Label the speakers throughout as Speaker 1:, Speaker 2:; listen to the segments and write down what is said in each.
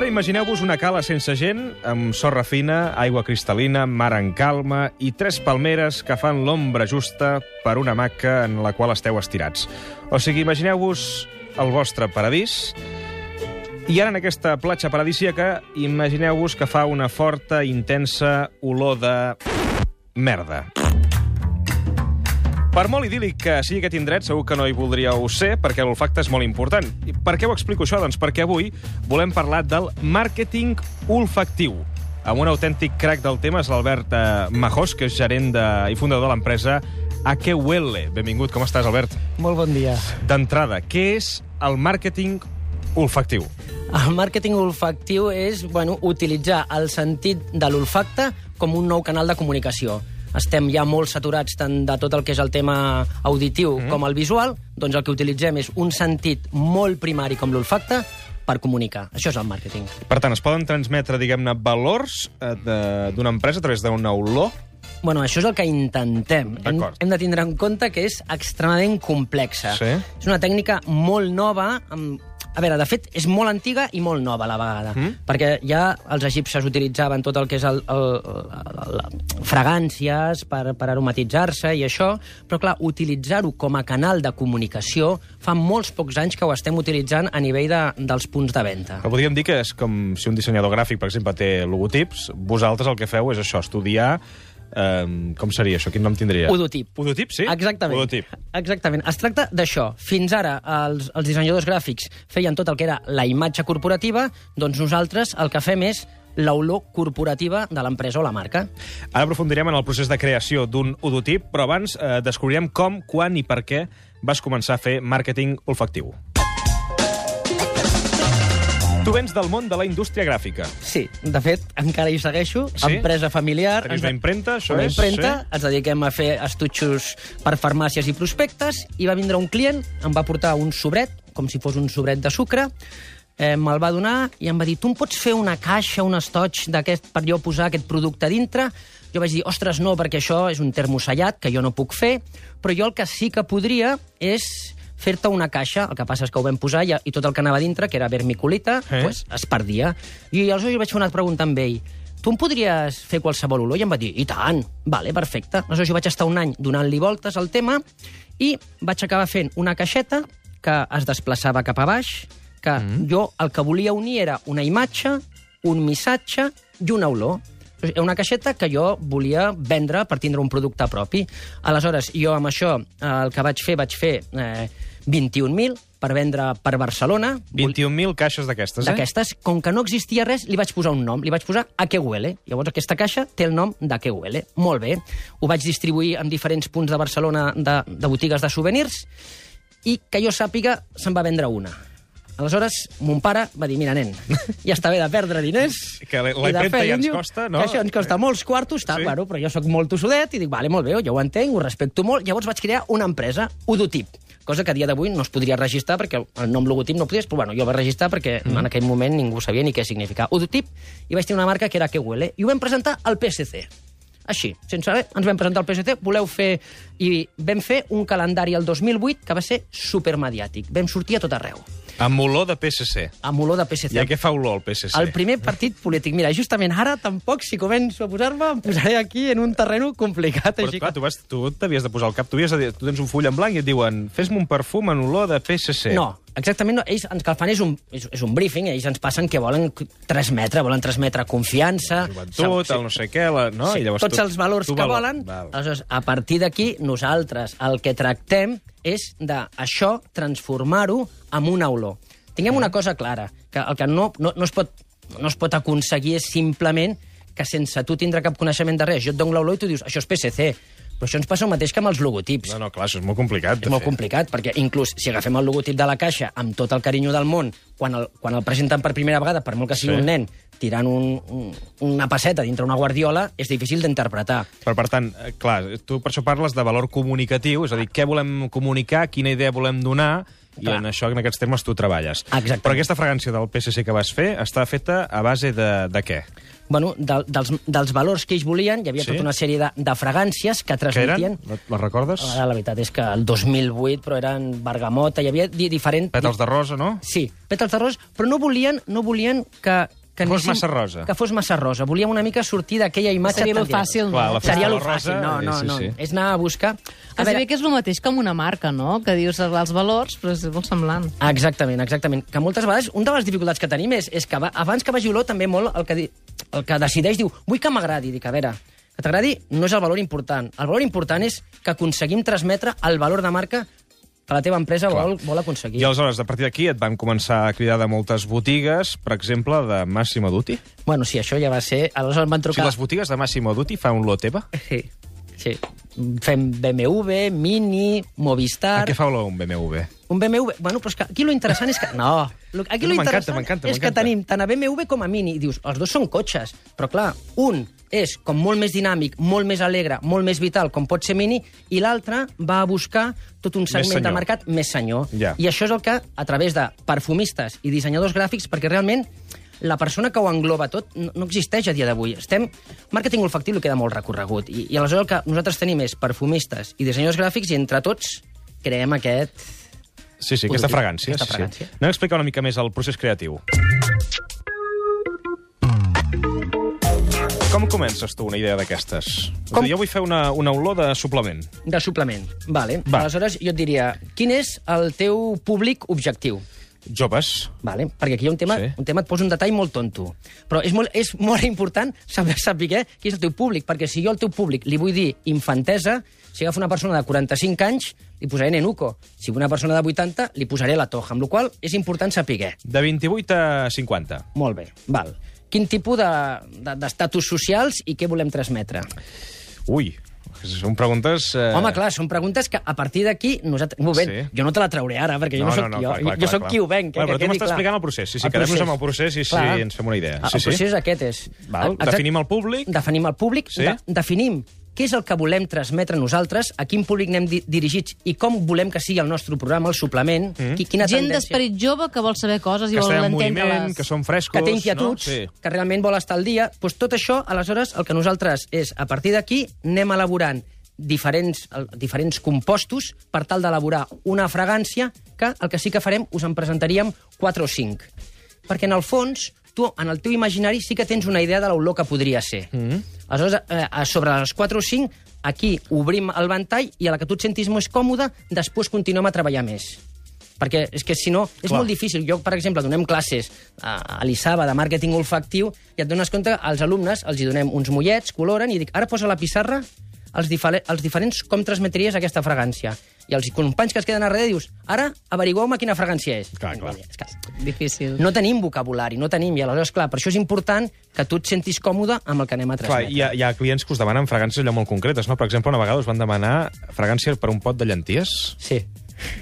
Speaker 1: Ara imagineu-vos una cala sense gent, amb sorra fina, aigua cristal·lina, mar en calma i tres palmeres que fan l'ombra justa per una maca en la qual esteu estirats. O sigui, imagineu-vos el vostre paradís i ara en aquesta platja paradisíaca imagineu-vos que fa una forta, intensa olor de... merda. Per molt idíl·lic que sigui aquest indret, segur que no hi voldríeu ser, perquè l'olfacte és molt important. I per què ho explico això? Doncs perquè avui volem parlar del màrqueting olfactiu. Amb un autèntic crac del tema és l'Albert eh, Majós, que és gerent de, i fundador de l'empresa A què huele. Benvingut, com estàs, Albert?
Speaker 2: Molt bon dia.
Speaker 1: D'entrada, què és el màrqueting olfactiu?
Speaker 2: El màrqueting olfactiu és bueno, utilitzar el sentit de l'olfacte com un nou canal de comunicació. Estem ja molt saturats tant de tot el que és el tema auditiu mm. com el visual, doncs el que utilitzem és un sentit molt primari com l'olfacte per comunicar. Això és el màrqueting.
Speaker 1: Per tant, es poden transmetre, diguem-ne, valors eh, de- d'una empresa a través d'una olor?
Speaker 2: Bueno, això és el que intentem. Hem, hem de tindre en compte que és extremadament complexa.
Speaker 1: Sí.
Speaker 2: És una tècnica molt nova, amb... A veure, de fet, és molt antiga i molt nova a la vegada,
Speaker 1: Mm.
Speaker 2: perquè ja els egipcis utilitzaven tot el que és el, el, el, el, fragàncies per, per aromatitzar-se i això, però clar, utilitzar-ho com a canal de comunicació fa molts pocs anys que ho estem utilitzant a nivell de, dels punts de venda.
Speaker 1: Però podríem dir que és com si un dissenyador gràfic, per exemple, té logotips, vosaltres el que feu és això, estudiar... Eh, com seria això? Quin nom tindria?
Speaker 2: Udotip.
Speaker 1: Udotip, sí?
Speaker 2: Exactament.
Speaker 1: Udotip.
Speaker 2: Exactament. Es tracta d'això. Fins ara els, els dissenyadors gràfics feien tot el que era la imatge corporativa, doncs nosaltres el que fem és l'olor corporativa de l'empresa o la marca.
Speaker 1: Ara aprofundirem en el procés de creació d'un udotip, però abans eh, descobrirem com, quan i per què vas començar a fer màrqueting olfactiu. Tu vens del món de la indústria gràfica.
Speaker 2: Sí, de fet, encara hi segueixo.
Speaker 1: Sí?
Speaker 2: Empresa familiar.
Speaker 1: Tenis
Speaker 2: Ens-
Speaker 1: una impremta, això
Speaker 2: una
Speaker 1: és?
Speaker 2: impremta,
Speaker 1: Sí.
Speaker 2: ens dediquem a fer estutxos per farmàcies i prospectes, i va vindre un client, em va portar un sobret, com si fos un sobret de sucre, eh, me'l va donar i em va dir, tu em pots fer una caixa, un estoig d'aquest per jo posar aquest producte dintre? Jo vaig dir, ostres, no, perquè això és un termosellat que jo no puc fer, però jo el que sí que podria és fer-te una caixa, el que passa és que ho vam posar i, i tot el que anava dintre, que era vermiculita,
Speaker 1: Eh?
Speaker 2: pues, es perdia. I aleshores jo vaig fer una pregunta amb ell. Tu em podries fer qualsevol olor? I em va dir, i tant, vale, perfecte. Aleshores jo vaig estar un any donant-li voltes al tema i vaig acabar fent una caixeta que es desplaçava cap a baix, que mm. jo el que volia unir era una imatge, un missatge i una olor. Era una caixeta que jo volia vendre per tindre un producte propi. Aleshores, jo amb això eh, el que vaig fer, vaig fer eh, 21.000 per vendre per Barcelona.
Speaker 1: 21.000 caixes d'aquestes, eh?
Speaker 2: D'aquestes, com que no existia res, li vaig posar un nom, li vaig posar A què huele. Llavors aquesta caixa té el nom d'A què huele. Molt bé. Ho vaig distribuir en diferents punts de Barcelona de, de botigues de souvenirs i que jo sàpiga se'n va vendre una. Aleshores, mon pare va dir, mira, nen, ja està bé de perdre diners...
Speaker 1: Que la- la impremta ja ens costa, no?
Speaker 2: Que això ens costa molts quartos, tal,
Speaker 1: Sí.
Speaker 2: sí. bueno, però jo sóc molt tossudet i dic, vale, molt bé, jo ho entenc, ho respecto molt. Llavors vaig crear una empresa, Udotip, cosa que a dia d'avui no es podria registrar perquè el nom logotip no podies, però bueno, jo el vaig registrar perquè mm. en aquell moment ningú sabia ni què significava. Udotip, i vaig tenir una marca que era Que huele, i ho vam presentar al PSC. Així, sense saber, ens vam presentar al PSC, voleu fer... I vam fer un calendari el 2008 que va ser supermediàtic. Vam sortir a tot arreu,
Speaker 1: Amb olor de PSC.
Speaker 2: amb olor de PSC.
Speaker 1: I a què fa olor el PSC?
Speaker 2: El primer partit polític. Mira, justament ara tampoc, si començo a posar-me, em posaré aquí en un terreno complicat.
Speaker 1: Però,
Speaker 2: així
Speaker 1: clar, tu, vas, tu t'havies de posar al cap. Tu, havies de, tu tens un full en blanc i et diuen fes-me un perfum en olor de PSC.
Speaker 2: No, exactament no. Ells ens que el fan és un, és, és un briefing, ells ens passen que volen transmetre, volen transmetre confiança...
Speaker 1: Joventut,
Speaker 2: sap-
Speaker 1: el no sé què, la, no?
Speaker 2: Sí,
Speaker 1: I llavors
Speaker 2: tots
Speaker 1: tu,
Speaker 2: els valors
Speaker 1: tu
Speaker 2: que
Speaker 1: valor-
Speaker 2: volen.
Speaker 1: Val.
Speaker 2: Aleshores, a partir d'aquí, nosaltres el que tractem és d'això transformar-ho en una olor. Tinguem una cosa clara, que el que no, no, no, es pot, no es pot aconseguir és simplement que sense tu tindre cap coneixement de res, jo et dono l'olor i tu dius, això és PSC. Però això ens passa el mateix que amb els logotips.
Speaker 1: No, no, clar, això és molt complicat.
Speaker 2: És molt
Speaker 1: fer.
Speaker 2: complicat, perquè inclús si agafem el logotip de la caixa amb tot el carinyo del món, quan el, quan el presenten per primera vegada, per molt que sigui
Speaker 1: Sí.
Speaker 2: un nen, tirant un, un, una passeta dintre una guardiola, és difícil d'interpretar.
Speaker 1: Però, per tant, eh, clar, tu per això parles de valor comunicatiu, és a dir, què volem comunicar, quina idea volem donar, i
Speaker 2: Clar.
Speaker 1: en això, en aquests termes, tu treballes.
Speaker 2: Exactament.
Speaker 1: Però aquesta fragància del PSC que vas fer està feta a base de, de què?
Speaker 2: Bueno, de, dels, dels valors que ells volien, hi havia
Speaker 1: Sí?
Speaker 2: tota una sèrie de, de fragàncies que
Speaker 1: Que
Speaker 2: transmetien...
Speaker 1: eren? La, la recordes?
Speaker 2: Ara, la veritat és que el 2008, però eren bergamota, hi havia di diferents...
Speaker 1: Pètals de rosa, no?
Speaker 2: Sí, pètals de rosa, però no volien, no volien que... Que
Speaker 1: Fos massa rosa.
Speaker 2: Que fos massa rosa. Volíem una mica sortir d'aquella imatge...
Speaker 3: Seria
Speaker 2: tan
Speaker 3: lo fàcil, no?
Speaker 1: Clar, la
Speaker 2: Seria lo fàcil, no, no,
Speaker 1: sí,
Speaker 2: no.
Speaker 1: sí.
Speaker 2: És anar a buscar...
Speaker 3: A veure, que és el mateix que amb una marca, no? Que dius els valors, però és molt semblant.
Speaker 2: Exactament, exactament. Que moltes vegades, una de les dificultats que tenim és, és que va, abans que vagi olor, també molt el que, di, el que decideix diu, vull que m'agradi. Dic, a veure, que t'agradi no és el valor important. El valor important és que aconseguim transmetre el valor de marca que la teva empresa
Speaker 1: Clar.
Speaker 2: vol, vol aconseguir.
Speaker 1: I aleshores, a partir d'aquí, et van començar a cridar de moltes botigues, per exemple, de Massimo Dutti.
Speaker 2: Bueno, sí, això ja va ser... Aleshores em van
Speaker 1: O sigui,
Speaker 2: trucar...
Speaker 1: les botigues de Massimo Dutti fan un lot teva?
Speaker 2: Sí, sí. Fem BMW, Mini, Movistar...
Speaker 1: A què fa olor un BMW?
Speaker 2: Un BMW... Bueno, però és que aquí lo interessant és que... No, aquí
Speaker 1: No,
Speaker 2: lo interessant
Speaker 1: m'encanta,
Speaker 2: és que tenim tant a BMW com a Mini. I dius, els dos són cotxes, però clar, un és com molt més dinàmic, molt més alegre, molt més vital, com pot ser Mini, i l'altre va a buscar tot un segment de mercat més senyor.
Speaker 1: Ja.
Speaker 2: I això és el que, a través de perfumistes i dissenyadors gràfics, perquè realment la persona que ho engloba tot no, no existeix a dia d'avui. Estem... Màrqueting olfactiu li queda molt recorregut. I, I aleshores el que nosaltres tenim és perfumistes i dissenyadors gràfics i entre tots creem aquest...
Speaker 1: Sí, sí, aquesta fragància.
Speaker 2: Aquesta
Speaker 1: sí,
Speaker 2: fragància.
Speaker 1: Sí. Anem a explicar una mica més el procés creatiu. Com comences tu una idea d'aquestes?
Speaker 2: Com?
Speaker 1: Jo vull fer una, una olor de suplement.
Speaker 2: De suplement. Vale.
Speaker 1: Va.
Speaker 2: Aleshores, jo et diria, quin és el teu públic objectiu?
Speaker 1: Joves.
Speaker 2: Vale? Perquè aquí hi ha un tema,
Speaker 1: Sí.
Speaker 2: un tema et posa un detall molt tonto. Però és molt, és molt important saber, saber qui és el teu públic, perquè si jo al teu públic li vull dir infantesa, si agafo una persona de 45 anys, li posaré nenuco. Si una persona de 80, li posaré la toja, amb la qual és important saber.
Speaker 1: De 28 a 50.
Speaker 2: Molt bé, val. Quin tipus d'estatus de, d'estatus socials i què volem transmetre?
Speaker 1: Ui, són preguntes... Eh...
Speaker 2: Home, clar, són preguntes que a partir d'aquí nosaltres... Un moment,
Speaker 1: Sí.
Speaker 2: jo no te la trauré ara, perquè jo no, soc jo.
Speaker 1: clar, clar,
Speaker 2: jo soc
Speaker 1: clar.
Speaker 2: qui ho venc. Eh,
Speaker 1: però
Speaker 2: que
Speaker 1: tu m'estàs explicant el procés. Sí, sí, quedem-nos amb el procés i sí, ens fem una idea.
Speaker 2: El
Speaker 1: Sí, sí.
Speaker 2: procés aquest és...
Speaker 1: Val, definim el públic.
Speaker 2: Definim el públic,
Speaker 1: Sí.
Speaker 2: de, definim què és el que volem transmetre nosaltres, a quin públic anem di dirigits i com volem que sigui el nostre programa, el suplement, mm. quina
Speaker 3: Gent
Speaker 2: tendència...
Speaker 3: d'esperit jove que vol saber coses i
Speaker 1: Que
Speaker 3: vol entendre-les.
Speaker 1: que som frescos...
Speaker 2: que té inquietuds,
Speaker 1: No? Sí.
Speaker 2: que realment vol estar al dia, doncs tot això, aleshores, el que nosaltres és, a partir d'aquí, anem elaborant diferents, el, diferents compostos per tal d'elaborar una fragància que el que sí que farem, us en presentaríem 4 o 5. Perquè, en el fons, tu, en el teu imaginari, sí que tens una idea de l'olor que podria ser. Mm -hmm. Aleshores, eh, sobre les 4 o 5, aquí obrim el ventall i a la que tu et sentis més còmode, després continuem a treballar més perquè és que si no, és
Speaker 1: Clar.
Speaker 2: molt difícil. Jo, per exemple, donem classes a, a l'ISABA de màrqueting olfactiu i et dones compte que als alumnes els hi donem uns mollets, coloren i dic, ara posa la pissarra els, difere els diferents com transmetries aquesta fragància. I els companys que es queden a darrere dius, ara averigueu-me quina fragància és.
Speaker 1: Clar, clar.
Speaker 2: És que
Speaker 3: Difícil.
Speaker 2: no tenim vocabulari, no tenim, i aleshores, clar, per això és important que tu et sentis còmode amb el que anem a
Speaker 1: Clar,
Speaker 2: transmetre.
Speaker 1: hi ha, hi ha clients que us demanen fragàncies allò molt concretes, no? Per exemple, una vegada us van demanar fragància per un pot de llenties.
Speaker 2: Sí.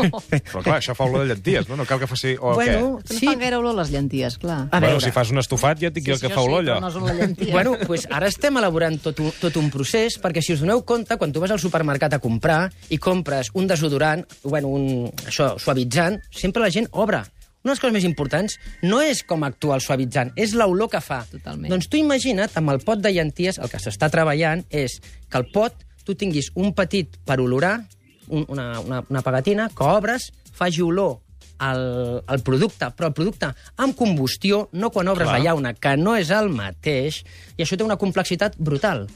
Speaker 1: Però clar, això fa olor de llenties, no? No cal que faci... O
Speaker 2: Bueno,
Speaker 3: Que no
Speaker 2: sí.
Speaker 3: fan gaire olor les llenties, clar.
Speaker 2: A
Speaker 1: bueno,
Speaker 2: veure.
Speaker 1: si fas un estofat ja et dic jo el que fa olor,
Speaker 3: sí,
Speaker 1: allò.
Speaker 3: però no és.
Speaker 2: Bueno, pues ara estem elaborant tot un, tot un procés, perquè si us doneu compte, quan tu vas al supermercat a comprar i compres un desodorant, bueno, un això, suavitzant, sempre la gent obre. Una de les coses més importants no és com actua el suavitzant, és l'olor que fa.
Speaker 3: Totalment.
Speaker 2: Doncs tu imagina't, amb el pot de llenties, el que s'està treballant és que el pot tu tinguis un petit per olorar, un, una, una, una pegatina, que obres, faci olor al, al producte, però el producte amb combustió, no quan obres
Speaker 1: Clar.
Speaker 2: la llauna, que no és el mateix, i això té una complexitat brutal.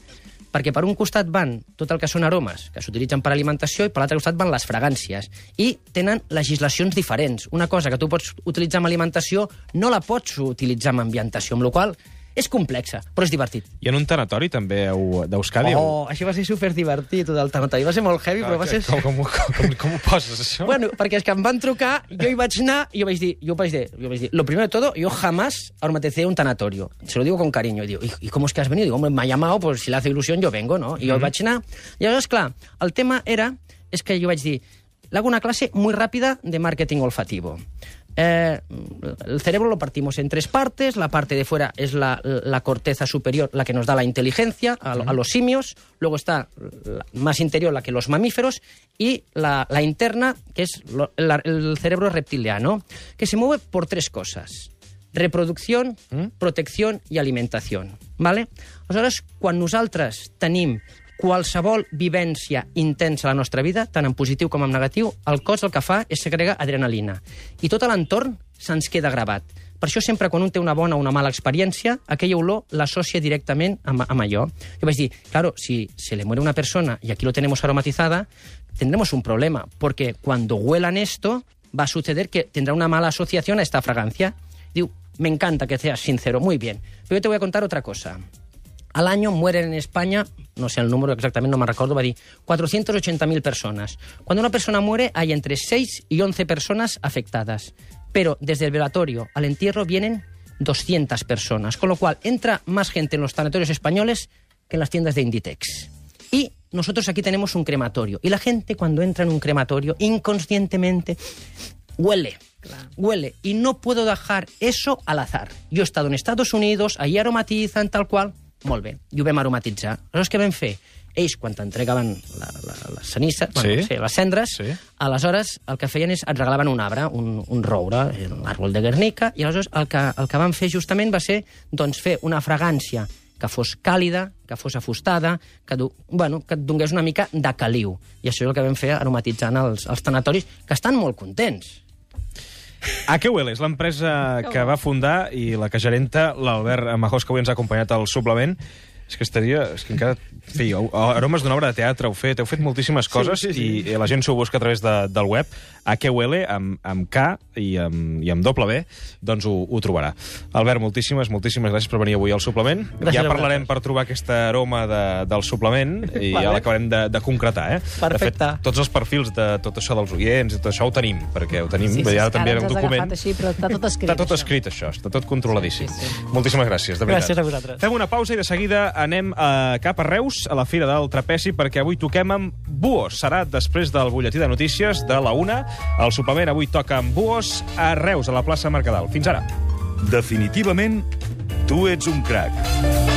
Speaker 2: Perquè per un costat van tot el que són aromes, que s'utilitzen per alimentació, i per l'altre costat van les fragàncies. I tenen legislacions diferents. Una cosa que tu pots utilitzar amb alimentació no la pots utilitzar amb ambientació, amb la qual cosa és complexa, però és divertit.
Speaker 1: I en un tanatori també d'Euskadi...
Speaker 2: Oh, això va ser superdivertit, el tanatori. Va ser molt heavy, però va ser...
Speaker 1: Com, com, com, com, com ho poses, això?
Speaker 2: Bueno, perquè és que em van trucar, jo hi vaig anar i jo vaig dir, jo vaig dir, jo vaig dir, lo primero de todo, yo jamás aromaticé un tanatorio. Se lo digo con cariño. Digo, ¿y, y cómo es que has venido? Digo, hombre, me ha llamado, pues si le hace ilusión yo vengo, ¿no? I jo hi vaig anar. I aleshores, clar, el tema era, és que jo vaig dir, le hago una clase muy rápida de marketing olfativo. Eh, el cerebro lo partimos en tres partes. La parte de fuera es la, la corteza superior, la que nos da la inteligencia a, a los simios. Luego está la más interior, la que los mamíferos. Y la, la interna, que es lo- la- el cerebro reptiliano, que se mueve por tres cosas. reproducció,
Speaker 1: Mm.
Speaker 2: protecció i alimentació. ¿vale? Aleshores, quan nosaltres tenim qualsevol vivència intensa a la nostra vida, tant en positiu com en negatiu, el cos el que fa és segregar adrenalina. I tot l'entorn se'ns queda gravat. Per això sempre quan un té una bona o una mala experiència, aquella olor l'associa directament amb, amb allò. Jo vaig dir, claro, si se le muere una persona y aquí lo tenemos aromatizada, tendremos un problema, porque cuando huelan esto, va a suceder que tendrá una mala asociación a esta fragancia. Digo, me encanta que seas sincero, muy bien. Pero yo te voy a contar otra cosa. Al año mueren en España, no sé el número exactamente, no me recuerdo, va a decir 480.000 personas. Cuando una persona muere hay entre 6 y 11 personas afectadas. Pero desde el velatorio al entierro vienen 200 personas, con lo cual entra más gente en los sanatorios españoles que en las tiendas de Inditex. Y nosotros aquí tenemos un crematorio. Y la gente cuando entra en un crematorio, inconscientemente, huele. Huele. Y no puedo dejar eso al azar. Jo he estado en Estados Unidos, allí aromatizan, tal qual. Molt bé, i ho vam aromatitzar. Aleshores, què vam fer? Ells, quan t'entregaven la, la, les cenisses, bueno,
Speaker 1: Sí.
Speaker 2: sí, les cendres,
Speaker 1: Sí.
Speaker 2: aleshores el que feien és et regalaven un arbre, un, un roure, l'àrbol de Guernica, i aleshores el que, el que van fer justament va ser doncs, fer una fragància que fos càlida, que fos afustada, que, du, bueno, que et donés una mica de caliu. I això és el que vam fer aromatitzant els, els tanatoris, que estan molt contents.
Speaker 1: A què huele? És l'empresa que va fundar i la que gerenta l'Albert Majós, que avui ens ha acompanyat al suplement. És que estaria... És que encara fèieu aromes d'una obra de teatre, heu fet, heu fet moltíssimes coses
Speaker 2: sí, sí.
Speaker 1: i la gent s'ho busca a través de, del web. Huele, amb, amb K i amb, i amb doble B, doncs ho, ho trobarà. Albert, moltíssimes, moltíssimes gràcies per venir avui al suplement.
Speaker 2: Gràcies
Speaker 1: ja parlarem per trobar aquesta aroma de, del suplement i
Speaker 2: Vale.
Speaker 1: ja l'acabarem de, de concretar, eh?
Speaker 2: Perfecte.
Speaker 1: De fet, tots els perfils de tot això dels oients i tot això ho tenim, perquè ho tenim,
Speaker 3: Sí, sí,
Speaker 1: ja
Speaker 3: que
Speaker 1: també en un document.
Speaker 3: Així, però està tot escrit.
Speaker 1: Està tot
Speaker 3: això.
Speaker 1: escrit, això. Està tot controladíssim.
Speaker 3: Sí, sí, sí.
Speaker 1: Moltíssimes gràcies, de veritat.
Speaker 2: Gràcies a vosaltres.
Speaker 1: Fem una pausa i de seguida anem a, cap a Reus, a la Fira del Trapezi, perquè avui toquem amb Buos. Serà després del butlletí de notícies de la una. El suplement avui toca amb Buos a Reus, a la plaça Mercadal. Fins ara.
Speaker 4: Definitivament, tu ets un crac.